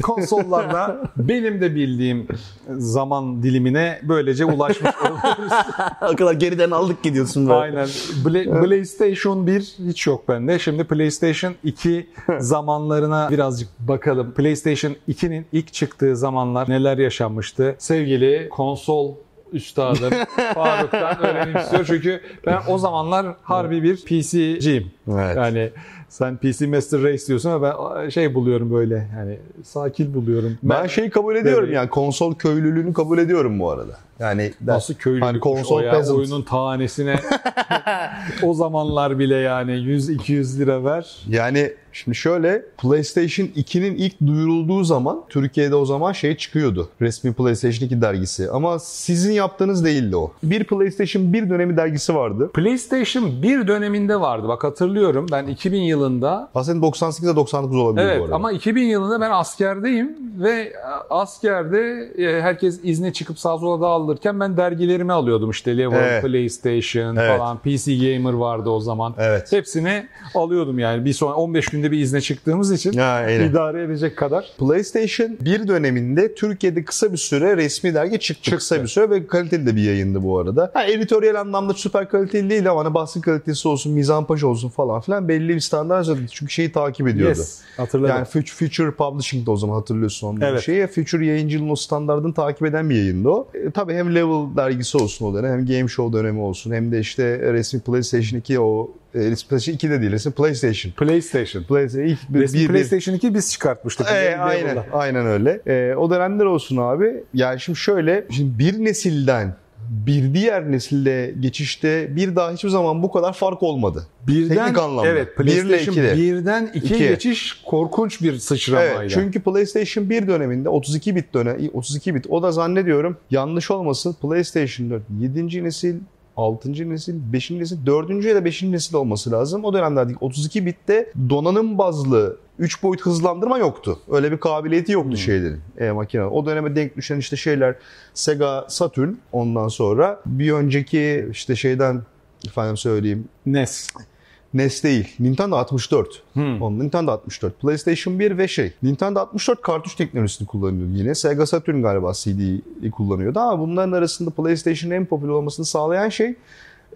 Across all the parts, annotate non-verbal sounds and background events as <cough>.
konsollarda benim de bildiğim zaman dilimine böylece ulaşmış olabiliriz. <laughs> o kadar geriden aldık gidiyorsun böyle. Aynen. Bla- PlayStation 1 hiç yok bende. Şimdi PlayStation 2 <laughs> zamanlarına birazcık bakalım. PlayStation 2'nin ilk çıktığı zamanlar neler yaşanmıştı? Sevgili konsol üstadım <laughs> Faruk'tan öğrenmek istiyor. Çünkü ben o zamanlar harbi bir PC'ciyim. Evet. Yani sen PC Master Race diyorsun ama ben şey buluyorum böyle yani sakin buluyorum. Ben şey kabul ediyorum yani konsol köylülüğünü kabul ediyorum bu arada. Yani Nasıl köylülük Hani konsol o ya, peasant. oyunun tanesine <laughs> o zamanlar bile yani 100-200 lira ver. Yani şimdi şöyle PlayStation 2'nin ilk duyurulduğu zaman Türkiye'de o zaman şey çıkıyordu. Resmi PlayStation 2 dergisi. Ama sizin yaptığınız değildi o. Bir PlayStation 1 dönemi dergisi vardı. PlayStation 1 döneminde vardı. Bak hatırlıyorum ben 2000 yılında Aslında 98'de 99 olabilir bu Evet arada. ama 2000 yılında ben askerdeyim ve askerde e, herkes izne çıkıp sağ sola dağılırken ben dergilerimi alıyordum işte Level, Evet. PlayStation Evet. falan, PC Gamer vardı o zaman. Evet. Hepsini alıyordum yani bir son 15 günde bir izne çıktığımız için Ya, idare edecek kadar. PlayStation 1 döneminde Türkiye'de kısa bir süre resmi dergi çıktı. Kısa bir süre ve kaliteli de bir yayındı bu arada. Ha, editoryal anlamda süper kaliteli değil ama hani basın kalitesi olsun, mizampaj olsun falan filan belli bir standart. Çünkü şeyi takip ediyordu. Yes. Hatırladım. Yani Future, Future Publishing'de o zaman hatırlıyorsun onun Evet. şeyi. Future yayıncılığın o standartını takip eden bir yayındı o. E, tabii hem Level dergisi olsun o dönem hem Game Show dönemi olsun hem de işte resmi PlayStation 2 o e, PlayStation 2 de değil resmi PlayStation. PlayStation. PlayStation ilk Resmi bir- PlayStation 2 biz çıkartmıştık. ee, Level'da. aynen, aynen öyle. Ee, o dönemler olsun abi. Yani şimdi şöyle, şimdi bir nesilden bir diğer nesilde geçişte bir daha hiçbir zaman bu kadar fark olmadı. Birden, Teknik anlamda. Evet, PlayStation ikide. 1'den 2'ye İkiye. geçiş korkunç bir sıçramayla. Evet, çünkü PlayStation 1 döneminde 32 bit dönem 32 bit o da zannediyorum yanlış olmasın PlayStation 4 7. nesil 6. nesil, 5. nesil, 4. ya da 5. nesil olması lazım. O dönemlerde 32 bitte donanım bazlı 3 boyut hızlandırma yoktu. Öyle bir kabiliyeti yoktu şeylerin, e, makine. O döneme denk düşen işte şeyler Sega Saturn ondan sonra bir önceki işte şeyden efendim söyleyeyim NES. NES değil. Nintendo 64. Hmm. Onun Nintendo 64. PlayStation 1 ve şey. Nintendo 64 kartuş teknolojisini kullanıyordu yine. Sega Saturn galiba CD'yi kullanıyordu ama bunların arasında PlayStation'ın en popüler olmasını sağlayan şey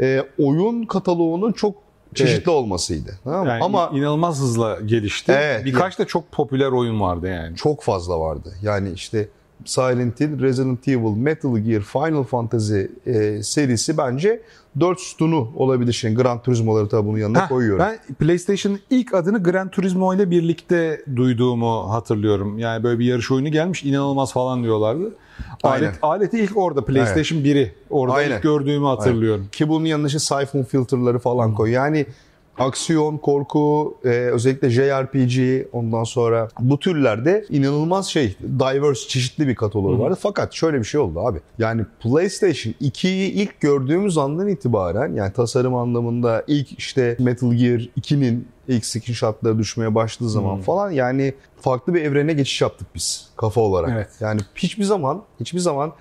e, oyun kataloğunun çok çeşitli Evet. olmasıydı. Tamam? Yani ama inanılmaz hızla gelişti. Evet. Birkaç da çok popüler oyun vardı yani. çok fazla vardı. Yani işte Silent Hill, Resident Evil, Metal Gear, Final Fantasy e, serisi bence 4 sütunu olabilir. Şimdi Gran Turismo'ları tabii bunun yanına Heh, koyuyorum. Ben PlayStation'ın ilk adını Gran Turismo ile birlikte duyduğumu hatırlıyorum. Yani böyle bir yarış oyunu gelmiş inanılmaz falan diyorlardı. Aynen. Alet, aleti ilk orada PlayStation 1'i orada Aynen. ilk gördüğümü hatırlıyorum. Ki bunun yanına işte siphon filterları falan koy. Yani aksiyon, korku, e, özellikle JRPG ondan sonra bu türlerde inanılmaz şey diverse, çeşitli bir kataloğu vardı. Fakat şöyle bir şey oldu abi. Yani PlayStation 2'yi ilk gördüğümüz andan itibaren yani tasarım anlamında ilk işte Metal Gear 2'nin ilk screenshotları düşmeye başladığı zaman falan yani farklı bir evrene geçiş yaptık biz kafa olarak. Evet. Yani hiçbir zaman hiçbir zaman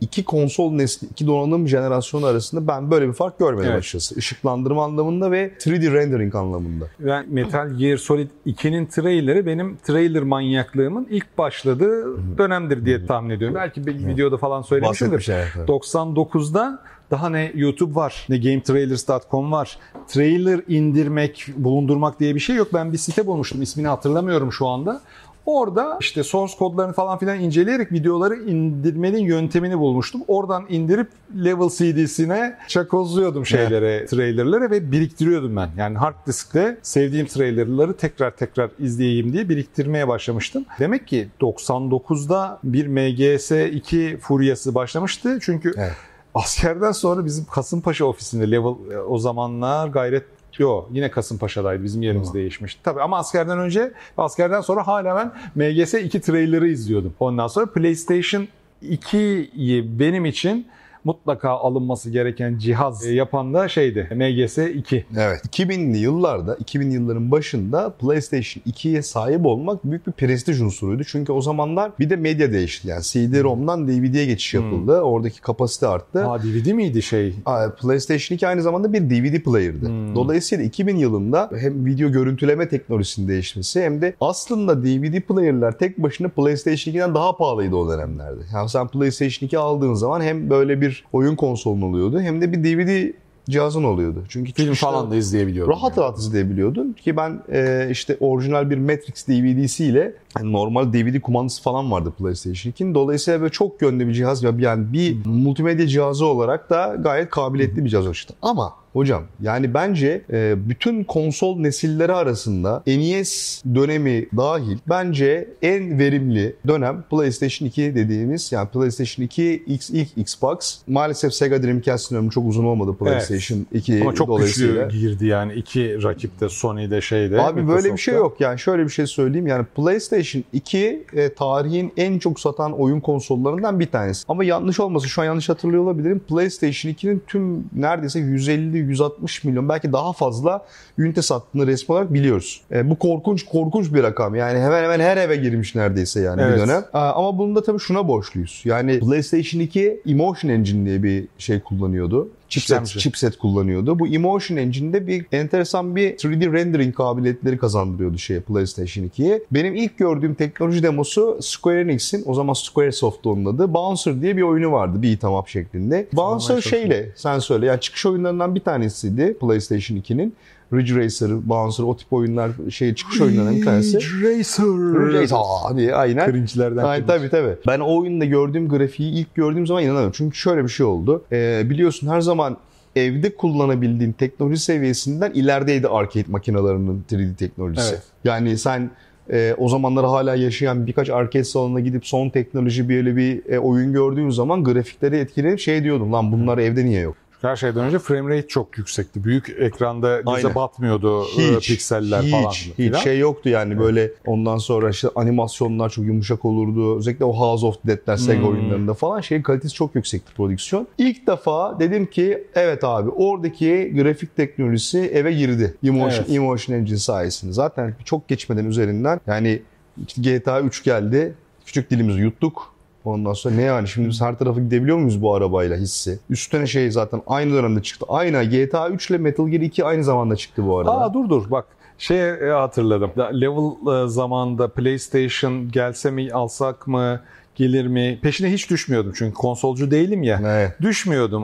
iki konsol nesli, iki donanım jenerasyonu arasında ben böyle bir fark görmedim Evet. açıkçası. Işıklandırma anlamında ve 3D rendering anlamında. Ben Metal Gear Solid 2'nin trailerı benim trailer manyaklığımın ilk başladığı dönemdir diye tahmin ediyorum. Belki bir videoda falan söylemişimdir. Evet. 99'da daha ne YouTube var, ne GameTrailers.com var. Trailer indirmek, bulundurmak diye bir şey yok. Ben bir site bulmuştum. ismini hatırlamıyorum şu anda. Orada işte source kodlarını falan filan inceleyerek videoları indirmenin yöntemini bulmuştum. Oradan indirip level CD'sine çakozluyordum şeylere, trailerları ve biriktiriyordum ben. Yani hard diskte sevdiğim trailerları tekrar tekrar izleyeyim diye biriktirmeye başlamıştım. Demek ki 99'da bir MGS2 furyası başlamıştı. Çünkü Evet. askerden sonra bizim Kasımpaşa ofisinde level e, o zamanlar gayret Yo yine Kasımpaşa'daydı bizim yerimiz değişmişti. Tabii ama askerden önce askerden sonra hala ben MGS 2 trailer'ı izliyordum. Ondan sonra PlayStation 2'yi benim için mutlaka alınması gereken cihaz e, yapan da şeydi. MGS 2. Evet. 2000'li yıllarda, 2000 yılların başında PlayStation 2'ye sahip olmak büyük bir prestij unsuruydu. Çünkü o zamanlar bir de medya değişti. Yani CD-ROM'dan DVD'ye geçiş yapıldı. Hmm. Oradaki kapasite arttı. Aa DVD miydi şey? PlayStation 2 aynı zamanda bir DVD player'dı. Hmm. Dolayısıyla 2000 yılında hem video görüntüleme teknolojisinin değişmesi hem de aslında DVD player'lar tek başına PlayStation 2'den daha pahalıydı o dönemlerde. Yani sen PlayStation 2 aldığın zaman hem böyle bir oyun konsolun oluyordu hem de bir DVD cihazın oluyordu. Çünkü film falan da izleyebiliyordun. Rahat yani. rahat izleyebiliyordun ki ben e, işte orijinal bir Matrix DVD'siyle yani normal DVD kumandası falan vardı PlayStation 2'nin. Dolayısıyla böyle çok yönlü bir cihaz yani bir multimedya cihazı olarak da gayet kabiliyetli bir cihaz oluştu. Ama Hocam yani bence e, bütün konsol nesilleri arasında NES dönemi dahil bence en verimli dönem PlayStation 2 dediğimiz yani PlayStation 2 X ilk Xbox. Maalesef Sega Dreamcast dönemi çok uzun olmadı PlayStation evet. 2 Ama çok dolayısıyla. güçlü girdi yani iki rakip de Sony'de şeyde. Abi böyle bir şey yok yani şöyle bir şey söyleyeyim yani PlayStation 2 e, tarihin en çok satan oyun konsollarından bir tanesi. Ama yanlış olmasın şu an yanlış hatırlıyor olabilirim. PlayStation 2'nin tüm neredeyse 150 160 milyon belki daha fazla ünite sattığını resmi olarak biliyoruz. E, bu korkunç korkunç bir rakam. Yani hemen hemen her eve girmiş neredeyse yani evet. bir dönem. E, ama bunu da tabii şuna borçluyuz. Yani PlayStation 2 Emotion Engine diye bir şey kullanıyordu chipset, chipset kullanıyordu. Bu Emotion Engine'de bir enteresan bir 3D rendering kabiliyetleri kazandırıyordu şeye PlayStation 2'ye. Benim ilk gördüğüm teknoloji demosu Square Enix'in o zaman Squaresoft onun adı. Bouncer diye bir oyunu vardı bir up şeklinde. Bouncer şeyle sen söyle yani çıkış oyunlarından bir tanesiydi PlayStation 2'nin. Ridge Racer, Bouncer o tip oyunlar şey çıkış oyunlarından bir tanesi. Ridge Racer. Ridge Racer diye aynen. Cringe'lerden. Aynen tabii tabii. Ben o oyunda gördüğüm grafiği ilk gördüğüm zaman inanamıyorum. Çünkü şöyle bir şey oldu. Ee, biliyorsun her zaman evde kullanabildiğin teknoloji seviyesinden ilerideydi arcade makinelerinin 3D teknolojisi. Evet. Yani sen e, o zamanlar hala yaşayan birkaç arcade salonuna gidip son teknoloji böyle bir e, oyun gördüğün zaman grafikleri etkilenip şey diyordum lan bunlar evde niye yok? Her şeyden önce frame rate çok yüksekti. Büyük ekranda göze Aynen. batmıyordu e, hiç, pikseller hiç, falan. Hiç falan. şey yoktu yani evet. böyle ondan sonra işte animasyonlar çok yumuşak olurdu. Özellikle o House of Dead'ler Sega hmm. oyunlarında falan şey kalitesi çok yüksekti prodüksiyon. İlk defa dedim ki evet abi oradaki grafik teknolojisi eve girdi. Emotion, evet. Emotion Engine sayesinde. Zaten çok geçmeden üzerinden yani işte GTA 3 geldi. Küçük dilimizi yuttuk. Ondan sonra ne yani şimdi biz her tarafa gidebiliyor muyuz bu arabayla hissi? Üstüne şey zaten aynı dönemde çıktı. Aynı GTA 3 ile Metal Gear 2 aynı zamanda çıktı bu arada. Aa dur dur bak şey hatırladım. Level e, zamanında PlayStation gelse mi alsak mı gelir mi? Peşine hiç düşmüyordum çünkü konsolcu değilim ya. Evet. Düşmüyordum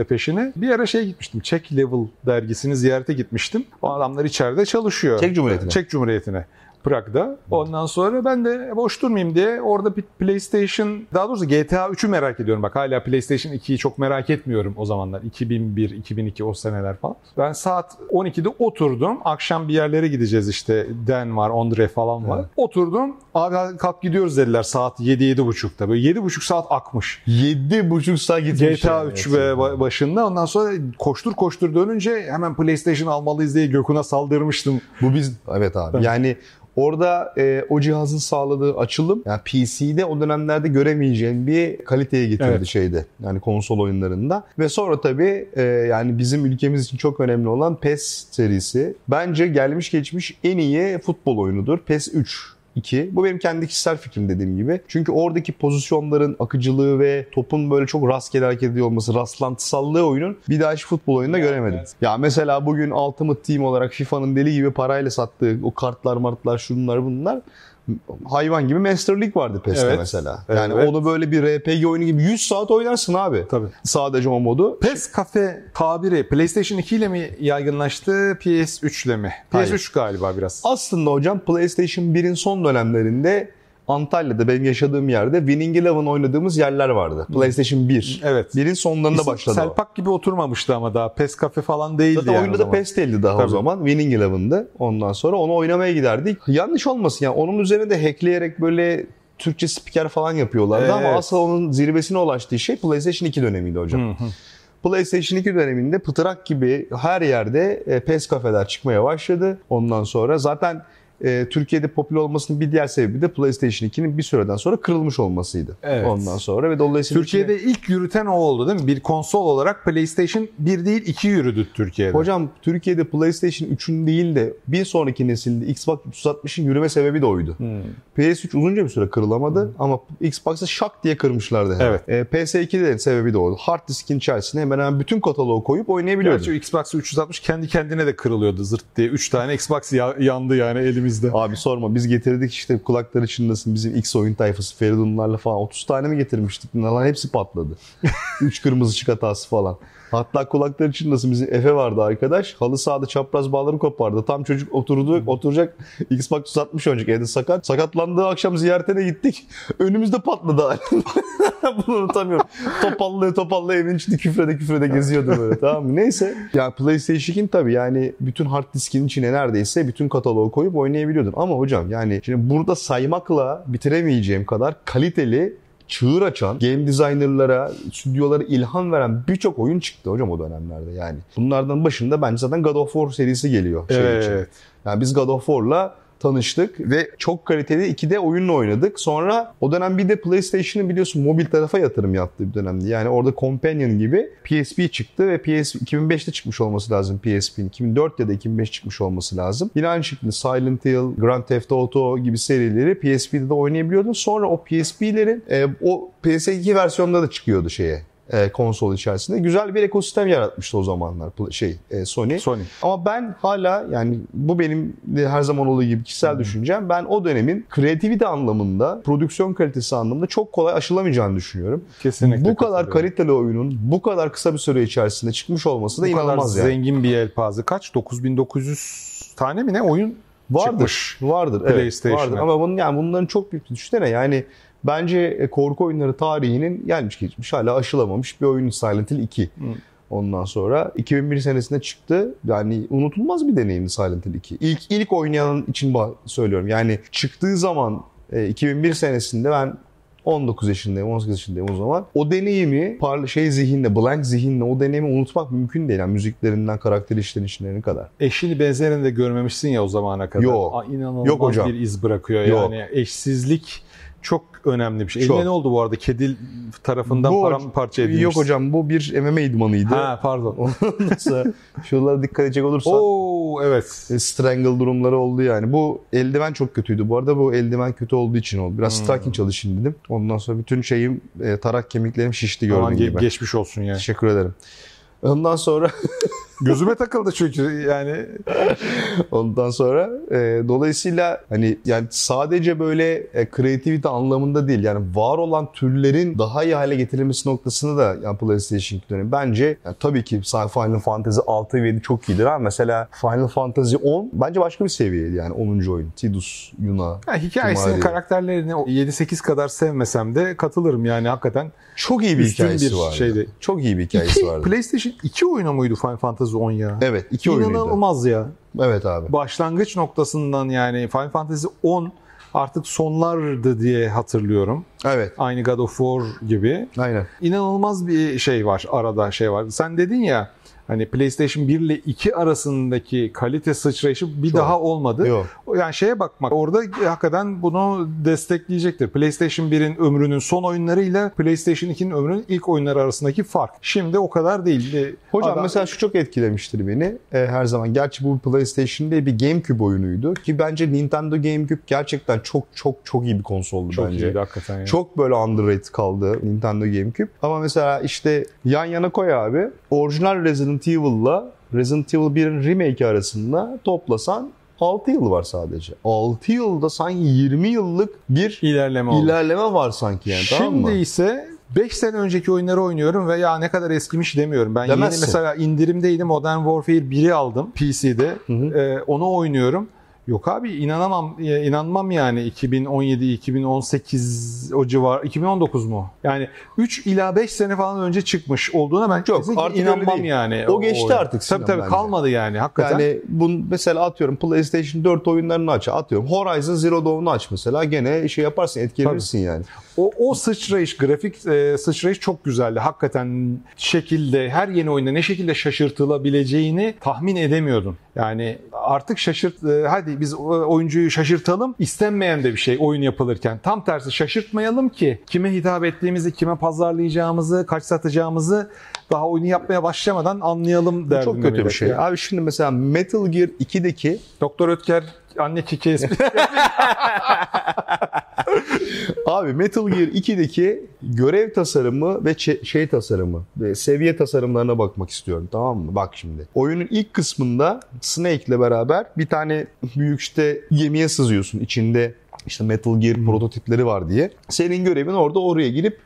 e, peşine. Bir ara şey gitmiştim. Czech Level dergisini ziyarete gitmiştim. O adamlar içeride çalışıyor. Çek Cumhuriyeti'ne. Çek Cumhuriyeti'ne. Prag'da. Ondan sonra ben de boş durmayayım diye orada bir PlayStation, daha doğrusu GTA 3'ü merak ediyorum. Bak hala PlayStation 2'yi çok merak etmiyorum o zamanlar. 2001, 2002 o seneler falan. Ben saat 12'de oturdum. Akşam bir yerlere gideceğiz işte. Den var, Andre falan var. Evet. Oturdum. Abi kalk gidiyoruz dediler saat 7-7.30'da. Böyle 7.5 saat akmış. 7.5 saat gitmiş. GTA yani. 3 ve başında. Ondan sonra koştur koştur dönünce hemen PlayStation almalıyız diye Gökhan'a saldırmıştım. Bu biz evet abi. Yani Orada e, o cihazın sağladığı açılım yani PC'de o dönemlerde göremeyeceğim bir kaliteye getirdi evet. şeyde. Yani konsol oyunlarında. Ve sonra tabii e, yani bizim ülkemiz için çok önemli olan PES serisi. Bence gelmiş geçmiş en iyi futbol oyunudur. PES 3 2. Bu benim kendi kişisel fikrim dediğim gibi. Çünkü oradaki pozisyonların akıcılığı ve topun böyle çok rastgele hareket ediyor olması, rastlantısallığı oyunun bir daha hiç futbol oyununda evet, göremedim. Evet. Ya mesela bugün Ultimate Team olarak FIFA'nın deli gibi parayla sattığı o kartlar martlar şunlar bunlar hayvan gibi Master League vardı PES'te evet. mesela. Yani evet. onu böyle bir RPG oyunu gibi 100 saat oynarsın abi. Tabii. Sadece o modu. PES kafe tabiri PlayStation 2 ile mi yaygınlaştı, PS3 ile mi? PS3 Hayır. galiba biraz. Aslında hocam PlayStation 1'in son dönemlerinde Antalya'da benim yaşadığım yerde Winning Eleven oynadığımız yerler vardı. PlayStation 1. Evet. Birin sonlarında İsim, başladı Selpak o. gibi oturmamıştı ama daha. PES Cafe falan değildi Zaten yani oyunda da PES değildi daha Tabii. o zaman. Winning Eleven'dı. Ondan sonra onu oynamaya giderdik. Yanlış olmasın yani onun üzerine de hackleyerek böyle Türkçe spiker falan yapıyorlardı evet. ama asıl onun zirvesine ulaştığı şey PlayStation 2 dönemiydi hocam. Hı hı. PlayStation 2 döneminde pıtırak gibi her yerde e, PES kafeler çıkmaya başladı. Ondan sonra zaten e, Türkiye'de popüler olmasının bir diğer sebebi de PlayStation 2'nin bir süreden sonra kırılmış olmasıydı. Evet. Ondan sonra ve dolayısıyla Türkiye'de ilk yürüten o oldu değil mi? Bir konsol olarak PlayStation 1 değil 2 yürüdü Türkiye'de. Hocam Türkiye'de PlayStation 3'ün değil de bir sonraki nesilde Xbox 360'ın yürüme sebebi de oydu. Hmm. PS3 uzunca bir süre kırılamadı ama Xbox'ı şak diye kırmışlardı. Evet. E, PS2'de sebebi de oydu. Hard diskin içerisine hemen hemen bütün kataloğu koyup oynayabiliyordun. Gerçi Xbox 360 kendi kendine de kırılıyordu zırt diye. 3 tane Xbox ya- yandı yani elimizde. Abi sorma biz getirdik işte kulakları çınlasın bizim X oyun tayfası Feridunlarla falan 30 tane mi getirmiştik? Lan hepsi patladı. <laughs> 3 kırmızı ışık hatası falan. Hatta kulakları çınlasın bizim Efe vardı arkadaş. Halı sahada çapraz bağları kopardı. Tam çocuk oturdu, oturacak Xbox 360 oynayacak evde sakat. Sakatlandığı akşam ziyaretine gittik. Önümüzde patladı. <laughs> Bunu unutamıyorum. Topallaya topallaya evin içinde küfrede küfrede geziyordu böyle tamam mı? Neyse. Ya PlayStation 2'nin tabii yani bütün hard diskin içine neredeyse bütün kataloğu koyup oynayabiliyordun. Ama hocam yani şimdi burada saymakla bitiremeyeceğim kadar kaliteli çığır açan, game designerlara, stüdyolara ilham veren birçok oyun çıktı hocam o dönemlerde yani. Bunlardan başında bence zaten God of War serisi geliyor. Şey için. Evet. Yani biz God of War'la tanıştık ve çok kaliteli 2D oyunla oynadık. Sonra o dönem bir de PlayStation'ın biliyorsun mobil tarafa yatırım yaptığı bir dönemdi. Yani orada Companion gibi PSP çıktı ve PS 2005'te çıkmış olması lazım PSP'nin. 2004 ya da 2005 çıkmış olması lazım. Yine aynı şekilde Silent Hill, Grand Theft Auto gibi serileri PSP'de de oynayabiliyordun. Sonra o PSP'lerin e, o PS2 versiyonunda da çıkıyordu şeye e, konsol içerisinde. Güzel bir ekosistem yaratmıştı o zamanlar şey e, Sony. Sony. Ama ben hala yani bu benim her zaman olduğu gibi kişisel düşüncem. Ben o dönemin kreativite anlamında, prodüksiyon kalitesi anlamında çok kolay aşılamayacağını düşünüyorum. Kesinlikle. bu kadar kaliteli oyunun bu kadar kısa bir süre içerisinde çıkmış olması da bu kadar inanılmaz yani. zengin bir yelpaze. Kaç? 9900 tane mi ne oyun Vardır. çıkmış? Vardır. Evet, vardır. Ama bunun yani bunların çok büyük düşünsene yani bence e, korku oyunları tarihinin gelmiş geçmiş hala aşılamamış bir oyun Silent Hill 2. Ondan sonra 2001 senesinde çıktı. Yani unutulmaz bir deneyimdi Silent Hill 2. İlk ilk oynayan için söylüyorum. Yani çıktığı zaman e, 2001 senesinde ben 19 yaşındayım, 18 yaşındayım o zaman. O deneyimi parla şey zihinle, blank zihinle o deneyimi unutmak mümkün değil. Yani müziklerinden, karakter işlenişlerine kadar. Eşini benzerini de görmemişsin ya o zamana kadar. Yok. Aa, İnanılmaz Yok hocam. bir iz bırakıyor Yok. yani. Eşsizlik çok önemli bir şey. Çok. Eline ne oldu bu arada? Kedi tarafından Bu- paramparça edilmiş. Yok hocam bu bir MMA idmanıydı. Ha pardon. <laughs> Sonra şuralara dikkat edecek olursan Oo evet. e, strangle durumları oldu yani. Bu eldiven çok kötüydü. Bu arada bu eldiven kötü olduğu için oldu. Biraz Hmm. striking çalışayım dedim. Ondan sonra bütün şeyim e, tarak kemiklerim şişti gördüğün Aman gibi. geçmiş olsun yani. Teşekkür ederim. Ondan sonra <laughs> Gözüme takıldı çünkü yani. ondan sonra e, dolayısıyla hani yani sadece böyle e, kreativite anlamında değil yani var olan türlerin daha iyi hale getirilmesi noktasında da yani PlayStation 2 dönemi bence yani tabii ki Final Fantasy 6 ve 7 çok iyidir ama mesela Final Fantasy 10 bence başka bir seviyeydi yani 10. oyun. Tidus, Yuna. Ya hikayesini, Tumari. karakterlerini o 7-8 kadar sevmesem de katılırım yani hakikaten. Çok iyi bir hikayesi bir vardı. şeydi. Çok iyi bir hikayesi İki, vardı. PlayStation 2 oyunu muydu Final Fantasy 10 ya? Evet, iki oyunuydu. İnanılmaz ya. Evet abi. Başlangıç noktasından yani Final Fantasy 10 artık sonlardı diye hatırlıyorum. Evet. Aynı God of War gibi. Aynen. İnanılmaz bir şey var arada şey var. Sen dedin ya hani PlayStation 1 ile 2 arasındaki kalite sıçrayışı bir Çok. daha olmadı. Yok. Yani şeye bakmak orada hakikaten bunu destekleyecektir. PlayStation 1'in ömrünün son oyunlarıyla PlayStation 2'nin ömrünün ilk oyunları arasındaki fark. Şimdi o kadar değil. Hocam adam- mesela şu çok etkilemiştir beni e, her zaman. Gerçi bu PlayStation değil bir GameCube oyunuydu ki bence Nintendo GameCube gerçekten çok çok çok iyi bir konsoldu çok bence. iyiydi hakikaten. Yani. Çok böyle underrated kaldı Nintendo GameCube. Ama mesela işte yan yana koy abi. Orijinal Resident Evil'la Resident Evil 1'in remake arasında toplasan 6 yıl var sadece. 6 yılda sanki 20 yıllık bir ilerleme oldu. ilerleme var sanki yani tamam Şimdi mı? ise 5 sene önceki oyunları oynuyorum ve ya ne kadar eskimiş demiyorum. Ben Demezsin. yeni mesela indirimdeydi Modern Warfare 1'i aldım PC'de. Hı hı. Ee, onu oynuyorum. Yok abi inanamam e, inanmam yani 2017 2018 o civar 2019 mu? Yani 3 ila 5 sene falan önce çıkmış olduğuna ben kesinlikle artık inanmam yani. O geçti oyun. artık Tabii tabii bence. kalmadı yani hakikaten. Yani bun mesela atıyorum PlayStation 4 oyunlarını aç. Atıyorum Horizon Zero Dawn'u aç mesela. Gene şey yaparsın etkilenirsin yani. O, o sıçrayış, grafik e, sıçrayış çok güzeldi. Hakikaten şekilde her yeni oyunda ne şekilde şaşırtılabileceğini tahmin edemiyordun. Yani artık şaşırt e, hadi biz o- oyuncuyu şaşırtalım. İstenmeyen de bir şey oyun yapılırken. Tam tersi şaşırtmayalım ki kime hitap ettiğimizi, kime pazarlayacağımızı, kaç satacağımızı daha oyunu yapmaya başlamadan anlayalım Bu derdinde çok kötü bir şey. ya. Abi şimdi mesela Metal Gear 2'deki Doktor Ötker anne kiki espri. Abi Metal Gear 2'deki görev tasarımı ve şey tasarımı, ve seviye tasarımlarına bakmak istiyorum tamam mı? Bak şimdi. Oyunun ilk kısmında Snake ile beraber bir tane büyük işte gemiye sızıyorsun. İçinde işte Metal Gear prototipleri var diye. Senin görevin orada oraya girip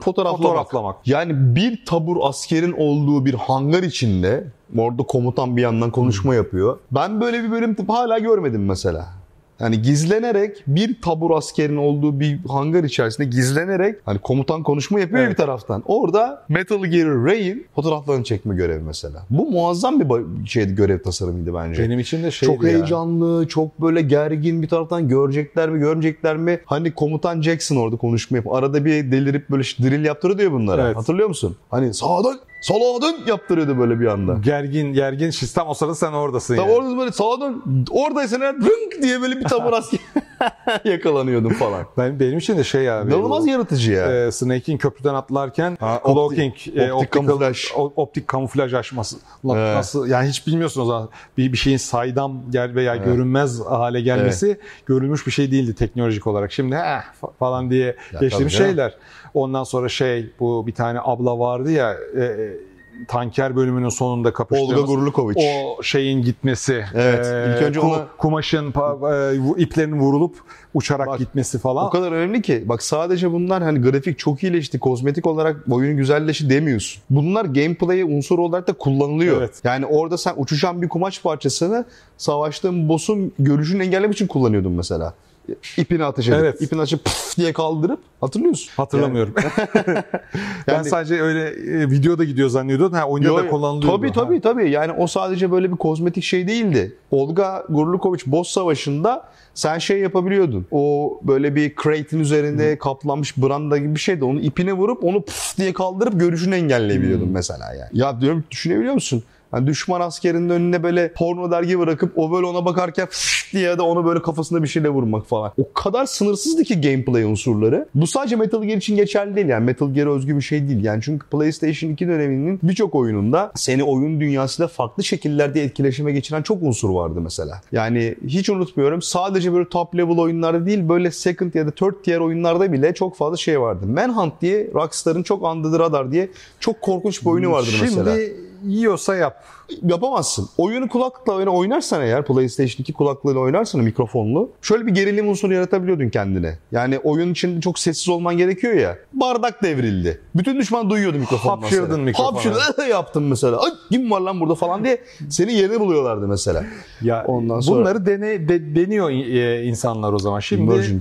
fotoğraflamak. Fotoğraflamak. Yani bir tabur askerin olduğu bir hangar içinde orada komutan bir yandan konuşma yapıyor. Ben böyle bir bölüm tip hala görmedim mesela. Yani gizlenerek bir tabur askerin olduğu bir hangar içerisinde gizlenerek hani komutan konuşma yapıyor ya Evet. bir taraftan. Orada Metal Gear Ray'in fotoğraflarını çekme görevi mesela. Bu muazzam bir şeydi görev tasarımıydı bence. Benim için de şeydi çok ya. heyecanlı, çok böyle gergin bir taraftan görecekler mi, görmeyecekler mi? Hani komutan Jackson orada konuşma yapıyor. Arada bir delirip böyle drill yaptırıyordu ya bunlara. Evet. Hatırlıyor musun? Hani sağa dön, yaptırıyordu böyle bir anda. Gergin, gergin. Sistem o sırada sen oradasın Tam yani. orada böyle sağa dön, oradaysan eğer rınk diye böyle bir tabur asker <laughs> yakalanıyordun falan. Ben, benim için de şey abi. İnanılmaz yaratıcı ya. e, Snake'in köprüden atlarken Ha, cloaking, e, optik optical- kamuflaj. optik kamuflaj aşması. Lan Evet. Nasıl yani hiç bilmiyorsun o zaman bir bir şeyin saydam gel veya görünmez hale gelmesi görülmüş bir şey değildi teknolojik olarak. Şimdi eh fa- falan diye geçtiğimiz tabii canım. Ondan sonra şey bu bir tane abla vardı ya e, e, tanker bölümünün sonunda Olga kapıştığımız Gurlukovic. o şeyin gitmesi. Evet, e, ilk önce ku- ona- kumaşın e, iplerin vurulup uçarak Bak, gitmesi falan. O kadar önemli ki bak sadece bunlar hani grafik çok iyileşti, kozmetik olarak oyun güzelleşti demiyorsun. Bunlar gameplay'e unsur olarak da kullanılıyor. Evet. Yani orada sen uçuşan bir kumaş parçasını savaştığın boss'un görüşünü engellemek için kullanıyordun mesela. İpini ateş edip, Evet. ipini açıp puf diye kaldırıp hatırlıyorsun. Hatırlamıyorum. <laughs> <laughs> ben Yani- sadece öyle e, videoda gidiyor zannediyordum. Ha oyunda Yo, da yo. kullanılıyor. Tabii tabii tabii. Yani o sadece böyle bir kozmetik şey değildi. Olga Gurlukovic boss savaşında sen şey yapabiliyordun. O böyle bir crate'in üzerinde kaplanmış branda gibi bir şeydi. Onu ipine vurup onu puf diye kaldırıp görüşünü engelleyebiliyordun mesela yani. Ya diyorum düşünebiliyor musun? Yani düşman askerinin önüne böyle porno dergi bırakıp o böyle ona bakarken diye de onu böyle kafasında bir şeyle vurmak falan. O kadar sınırsızdı ki gameplay unsurları. Bu sadece Metal Gear için geçerli değil yani. Metal Gear'e özgü bir şey değil. Yani çünkü PlayStation 2 döneminin birçok oyununda seni oyun dünyasıyla farklı şekillerde etkileşime geçiren çok unsur vardı mesela. Yani hiç unutmuyorum sadece böyle top level oyunlarda değil böyle second ya da third tier oyunlarda bile çok fazla şey vardı. Manhunt diye Rockstar'ın çok under radar diye çok korkunç bir oyunu vardır Şimdi mesela yiyorsa yap. yapamazsın. Oyunu kulaklıkla oyna- oynarsan eğer PlayStation 2 kulaklığıyla oynarsan mikrofonlu şöyle bir gerilim unsuru yaratabiliyordun kendine. Yani oyun için çok sessiz olman gerekiyor ya. Bardak devrildi. Bütün düşman duyuyordu mikrofondan Hapşırdın seni. mikrofona. Hapşırdın yaptın mesela. Ay kim var lan burada falan diye seni yerine buluyorlardı mesela. Ya Ondan sonra- bunları dene de- deniyor e, insanlar o zaman. Şimdi için.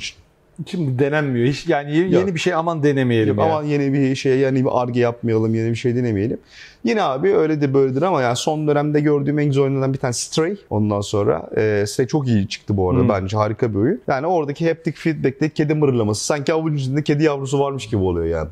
Şimdi denenmiyor. Hiç yani yeni, Yok. bir şey aman denemeyelim ya. Aman yeni bir şey yani bir arge yapmayalım, yeni bir şey denemeyelim. Yine abi öyledir böyledir ama yani son dönemde gördüğüm en güzel oyunlardan bir tane Stray. Ondan sonra e, Stray çok iyi çıktı bu arada. Hmm. Bence harika bir oyun. Yani oradaki haptic feedback'te kedi mırlaması. Sanki avucun içinde kedi yavrusu varmış gibi oluyor yani.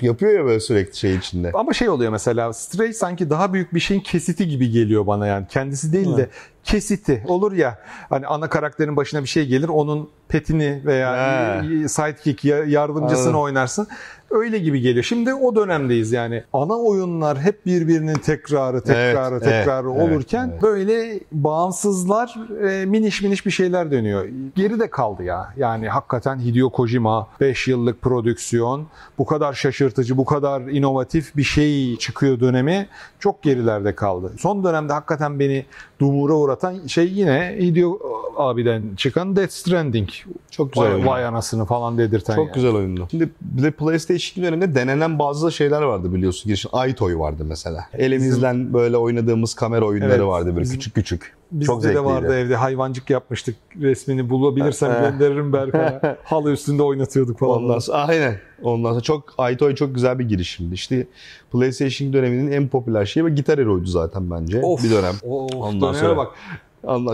Yapıyor ya böyle sürekli şey içinde. Ama şey oluyor mesela Stray sanki daha büyük bir şeyin kesiti gibi geliyor bana yani. Kendisi değil de kesiti olur ya hani ana karakterin başına bir şey gelir onun petini veya He. sidekick ya- yardımcısını Anladım. oynarsın. Öyle gibi geliyor. Şimdi o dönemdeyiz yani. Ana oyunlar hep birbirinin tekrarı, tekrarı, Evet, tekrarı evet, olurken evet. böyle bağımsızlar e, miniş miniş bir şeyler dönüyor. Geride kaldı ya. Yani hakikaten Hideo Kojima 5 yıllık prodüksiyon, bu kadar şaşırtıcı, bu kadar inovatif bir şey çıkıyor dönemi çok gerilerde kaldı. Son dönemde hakikaten beni dumura uğratan şey yine Hideo abiden çıkan Death Stranding. Çok güzel Vay, oyun. vay anasını falan dedirten Çok yani. güzel oyundu. Şimdi bir de PlayStation 2 döneminde denenen bazı şeyler vardı biliyorsun. Girişin iToy vardı mesela. Elimizden böyle oynadığımız kamera oyunları Evet, vardı böyle bizim- küçük küçük. Bizde Çok de zevkliydi. vardı evde hayvancık yapmıştık. Resmini bulabilirsem <laughs> gönderirim Berkan'a. <laughs> Halı üstünde oynatıyorduk falan. Ondan sonra aynen. Ondan sonra çok iToy çok güzel bir girişimdi. İşte PlayStation döneminin en popüler şeyi ve Gitar Hero'ydu zaten bence Of. bir dönem. Of, Ondan sonra- bak.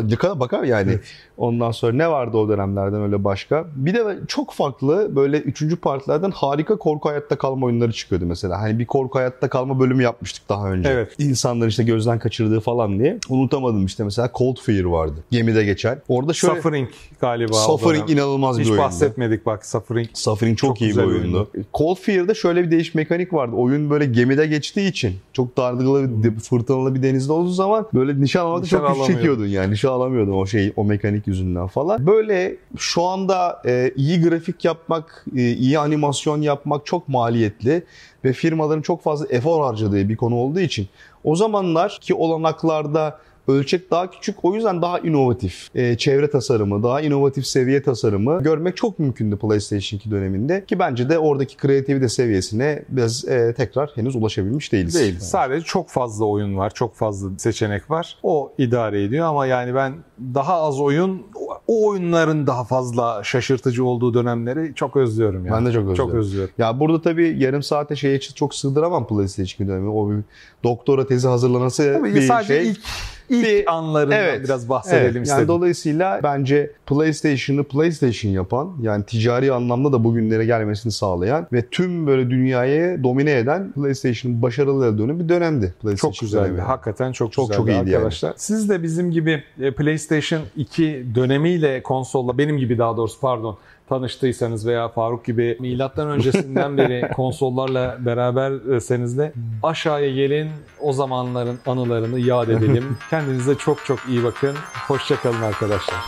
Yıkana bakar yani. Ondan sonra ne vardı o dönemlerden öyle başka? Bir de çok farklı böyle üçüncü partilerden harika korku hayatta kalma oyunları çıkıyordu mesela. Hani bir korku hayatta kalma bölümü yapmıştık daha önce. Evet. İnsanlar işte gözden kaçırdığı falan diye. Unutamadım işte mesela Cold Fear vardı. Gemide geçen. Orada şöyle Suffering galiba. Suffering inanılmaz bir Hiç oyundu. bahsetmedik bak Suffering. Suffering çok, Çok iyi bir bir oyundu. Cold Fear'da şöyle bir değiş mekanik vardı. Oyun böyle gemide geçtiği için çok dardıgılı, bir- fırtınalı bir denizde olduğu zaman böyle nişan almakta çok güç çekiyordun yani. Nişan alamıyordun o şey, o mekanik yüzünden falan. Böyle şu anda e, iyi grafik yapmak, e, iyi animasyon yapmak çok maliyetli ve firmaların çok fazla efor harcadığı bir konu olduğu için o zamanlar ki olanaklarda ölçek daha küçük. O yüzden daha inovatif e, çevre tasarımı, daha inovatif seviye tasarımı görmek çok mümkündü PlayStation 2 döneminde. Ki bence de oradaki kreativite seviyesine biz e, tekrar henüz ulaşabilmiş değiliz. Değil. Sadece çok fazla oyun var. Çok fazla seçenek var. O idare ediyor ama yani ben daha az oyun o oyunların daha fazla şaşırtıcı olduğu dönemleri çok özlüyorum yani. Ben de çok özlüyorum. Çok özlüyorum. Ya burada tabii yarım saate şeye çok sığdıramam PlayStation 2 dönemi. O bir doktora tezi hazırlanası Tabii bir sadece şey. ilk ilk Bir- anlarından Evet. biraz bahsedelim Evet, yani istedim. dolayısıyla bence PlayStation'ı PlayStation yapan yani ticari anlamda da bugünlere gelmesini sağlayan ve tüm böyle dünyayı domine eden PlayStation'ın başarılı dönemü bir dönemdi. PlayStation Çok güzeldi. dönemi. Hakikaten çok, Çok, güzeldi çok iyiydi yani. arkadaşlar. Siz de bizim gibi e, PlayStation 2 dönemiyle konsolla benim gibi daha doğrusu pardon tanıştıysanız veya Faruk gibi milattan öncesinden beri <laughs> konsollarla beraberseniz de aşağıya gelin o zamanların anılarını yad edelim. <laughs> Kendinize çok çok iyi bakın. Hoşçakalın arkadaşlar.